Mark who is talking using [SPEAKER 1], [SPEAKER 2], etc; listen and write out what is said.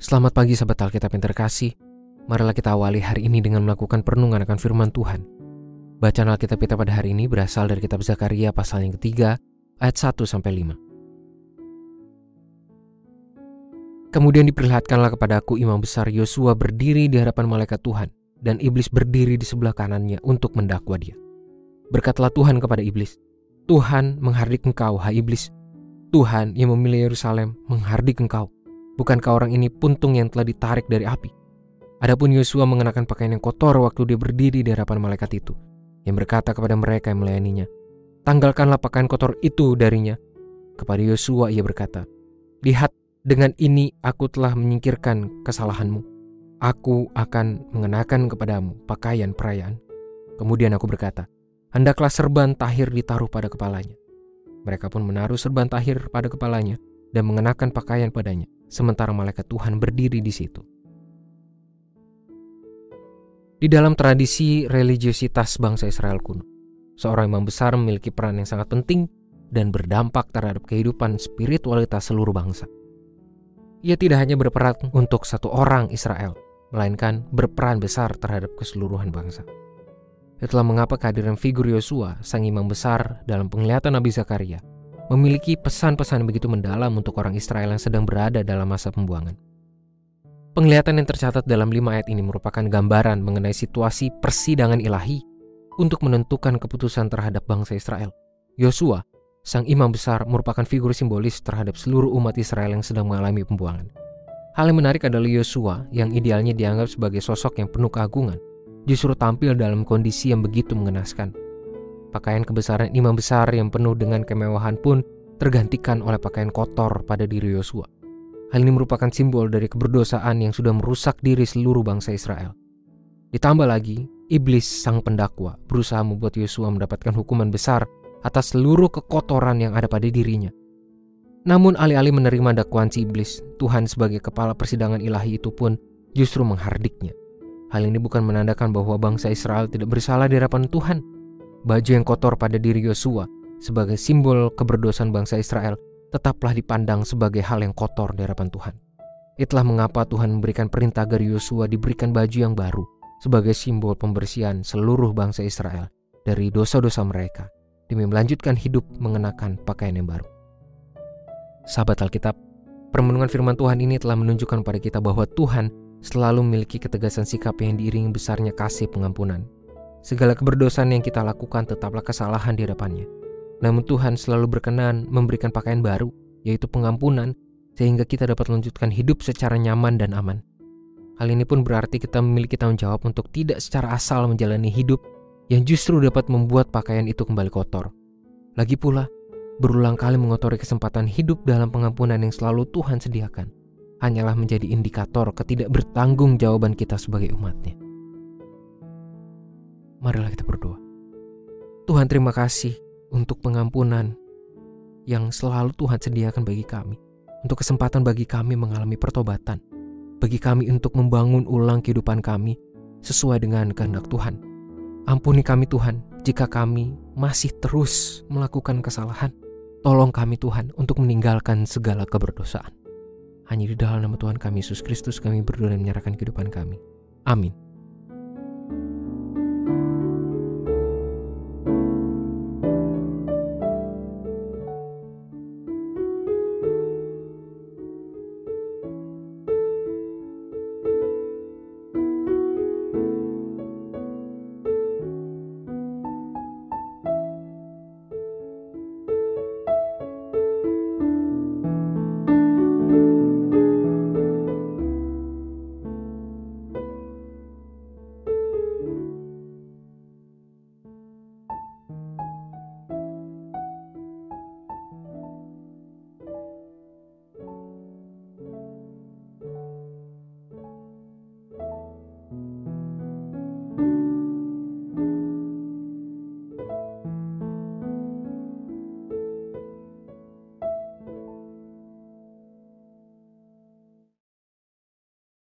[SPEAKER 1] Selamat pagi sahabat Alkitab yang terkasih. Marilah kita awali hari ini dengan melakukan perenungan akan firman Tuhan. Bacaan Alkitab kita pada hari ini berasal dari kitab Zakaria pasal yang ketiga, ayat 1 sampai 5. Kemudian diperlihatkanlah kepada aku imam besar Yosua berdiri di hadapan malaikat Tuhan dan iblis berdiri di sebelah kanannya untuk mendakwa dia. Berkatlah Tuhan kepada iblis, Tuhan menghardik engkau, hai iblis. Tuhan yang memilih Yerusalem menghardik engkau Bukankah orang ini puntung yang telah ditarik dari api? Adapun Yosua mengenakan pakaian yang kotor waktu dia berdiri di hadapan malaikat itu, yang berkata kepada mereka yang melayaninya, Tanggalkanlah pakaian kotor itu darinya. Kepada Yosua ia berkata, Lihat, dengan ini aku telah menyingkirkan kesalahanmu. Aku akan mengenakan kepadamu pakaian perayaan. Kemudian aku berkata, Hendaklah serban tahir ditaruh pada kepalanya. Mereka pun menaruh serban tahir pada kepalanya dan mengenakan pakaian padanya sementara malaikat Tuhan berdiri di situ. Di dalam tradisi religiositas bangsa Israel kuno, seorang imam besar memiliki peran yang sangat penting dan berdampak terhadap kehidupan spiritualitas seluruh bangsa. Ia tidak hanya berperan untuk satu orang Israel, melainkan berperan besar terhadap keseluruhan bangsa. Itulah mengapa kehadiran figur Yosua, sang imam besar dalam penglihatan Nabi Zakaria, memiliki pesan-pesan begitu mendalam untuk orang Israel yang sedang berada dalam masa pembuangan. Penglihatan yang tercatat dalam lima ayat ini merupakan gambaran mengenai situasi persidangan ilahi untuk menentukan keputusan terhadap bangsa Israel. Yosua, sang imam besar, merupakan figur simbolis terhadap seluruh umat Israel yang sedang mengalami pembuangan. Hal yang menarik adalah Yosua yang idealnya dianggap sebagai sosok yang penuh keagungan, justru tampil dalam kondisi yang begitu mengenaskan. Pakaian kebesaran imam besar yang penuh dengan kemewahan pun tergantikan oleh pakaian kotor pada diri Yosua. Hal ini merupakan simbol dari keberdosaan yang sudah merusak diri seluruh bangsa Israel. Ditambah lagi, iblis sang pendakwa berusaha membuat Yosua mendapatkan hukuman besar atas seluruh kekotoran yang ada pada dirinya. Namun alih-alih menerima dakwaan si iblis, Tuhan sebagai kepala persidangan ilahi itu pun justru menghardiknya. Hal ini bukan menandakan bahwa bangsa Israel tidak bersalah di hadapan Tuhan, Baju yang kotor pada diri Yosua sebagai simbol keberdosaan bangsa Israel tetaplah dipandang sebagai hal yang kotor di hadapan Tuhan. Itulah mengapa Tuhan memberikan perintah agar Yosua diberikan baju yang baru sebagai simbol pembersihan seluruh bangsa Israel dari dosa-dosa mereka demi melanjutkan hidup mengenakan pakaian yang baru. Sahabat Alkitab, permenungan firman Tuhan ini telah menunjukkan pada kita bahwa Tuhan selalu memiliki ketegasan sikap yang diiringi besarnya kasih pengampunan Segala keberdosaan yang kita lakukan tetaplah kesalahan di hadapannya. Namun Tuhan selalu berkenan memberikan pakaian baru, yaitu pengampunan, sehingga kita dapat melanjutkan hidup secara nyaman dan aman. Hal ini pun berarti kita memiliki tanggung jawab untuk tidak secara asal menjalani hidup yang justru dapat membuat pakaian itu kembali kotor. Lagi pula, berulang kali mengotori kesempatan hidup dalam pengampunan yang selalu Tuhan sediakan hanyalah menjadi indikator ketidakbertanggung jawaban kita sebagai umatnya marilah kita berdoa. Tuhan terima kasih untuk pengampunan yang selalu Tuhan sediakan bagi kami. Untuk kesempatan bagi kami mengalami pertobatan. Bagi kami untuk membangun ulang kehidupan kami sesuai dengan kehendak Tuhan. Ampuni kami Tuhan jika kami masih terus melakukan kesalahan. Tolong kami Tuhan untuk meninggalkan segala keberdosaan. Hanya di dalam nama Tuhan kami Yesus Kristus kami berdoa dan menyerahkan kehidupan kami. Amin.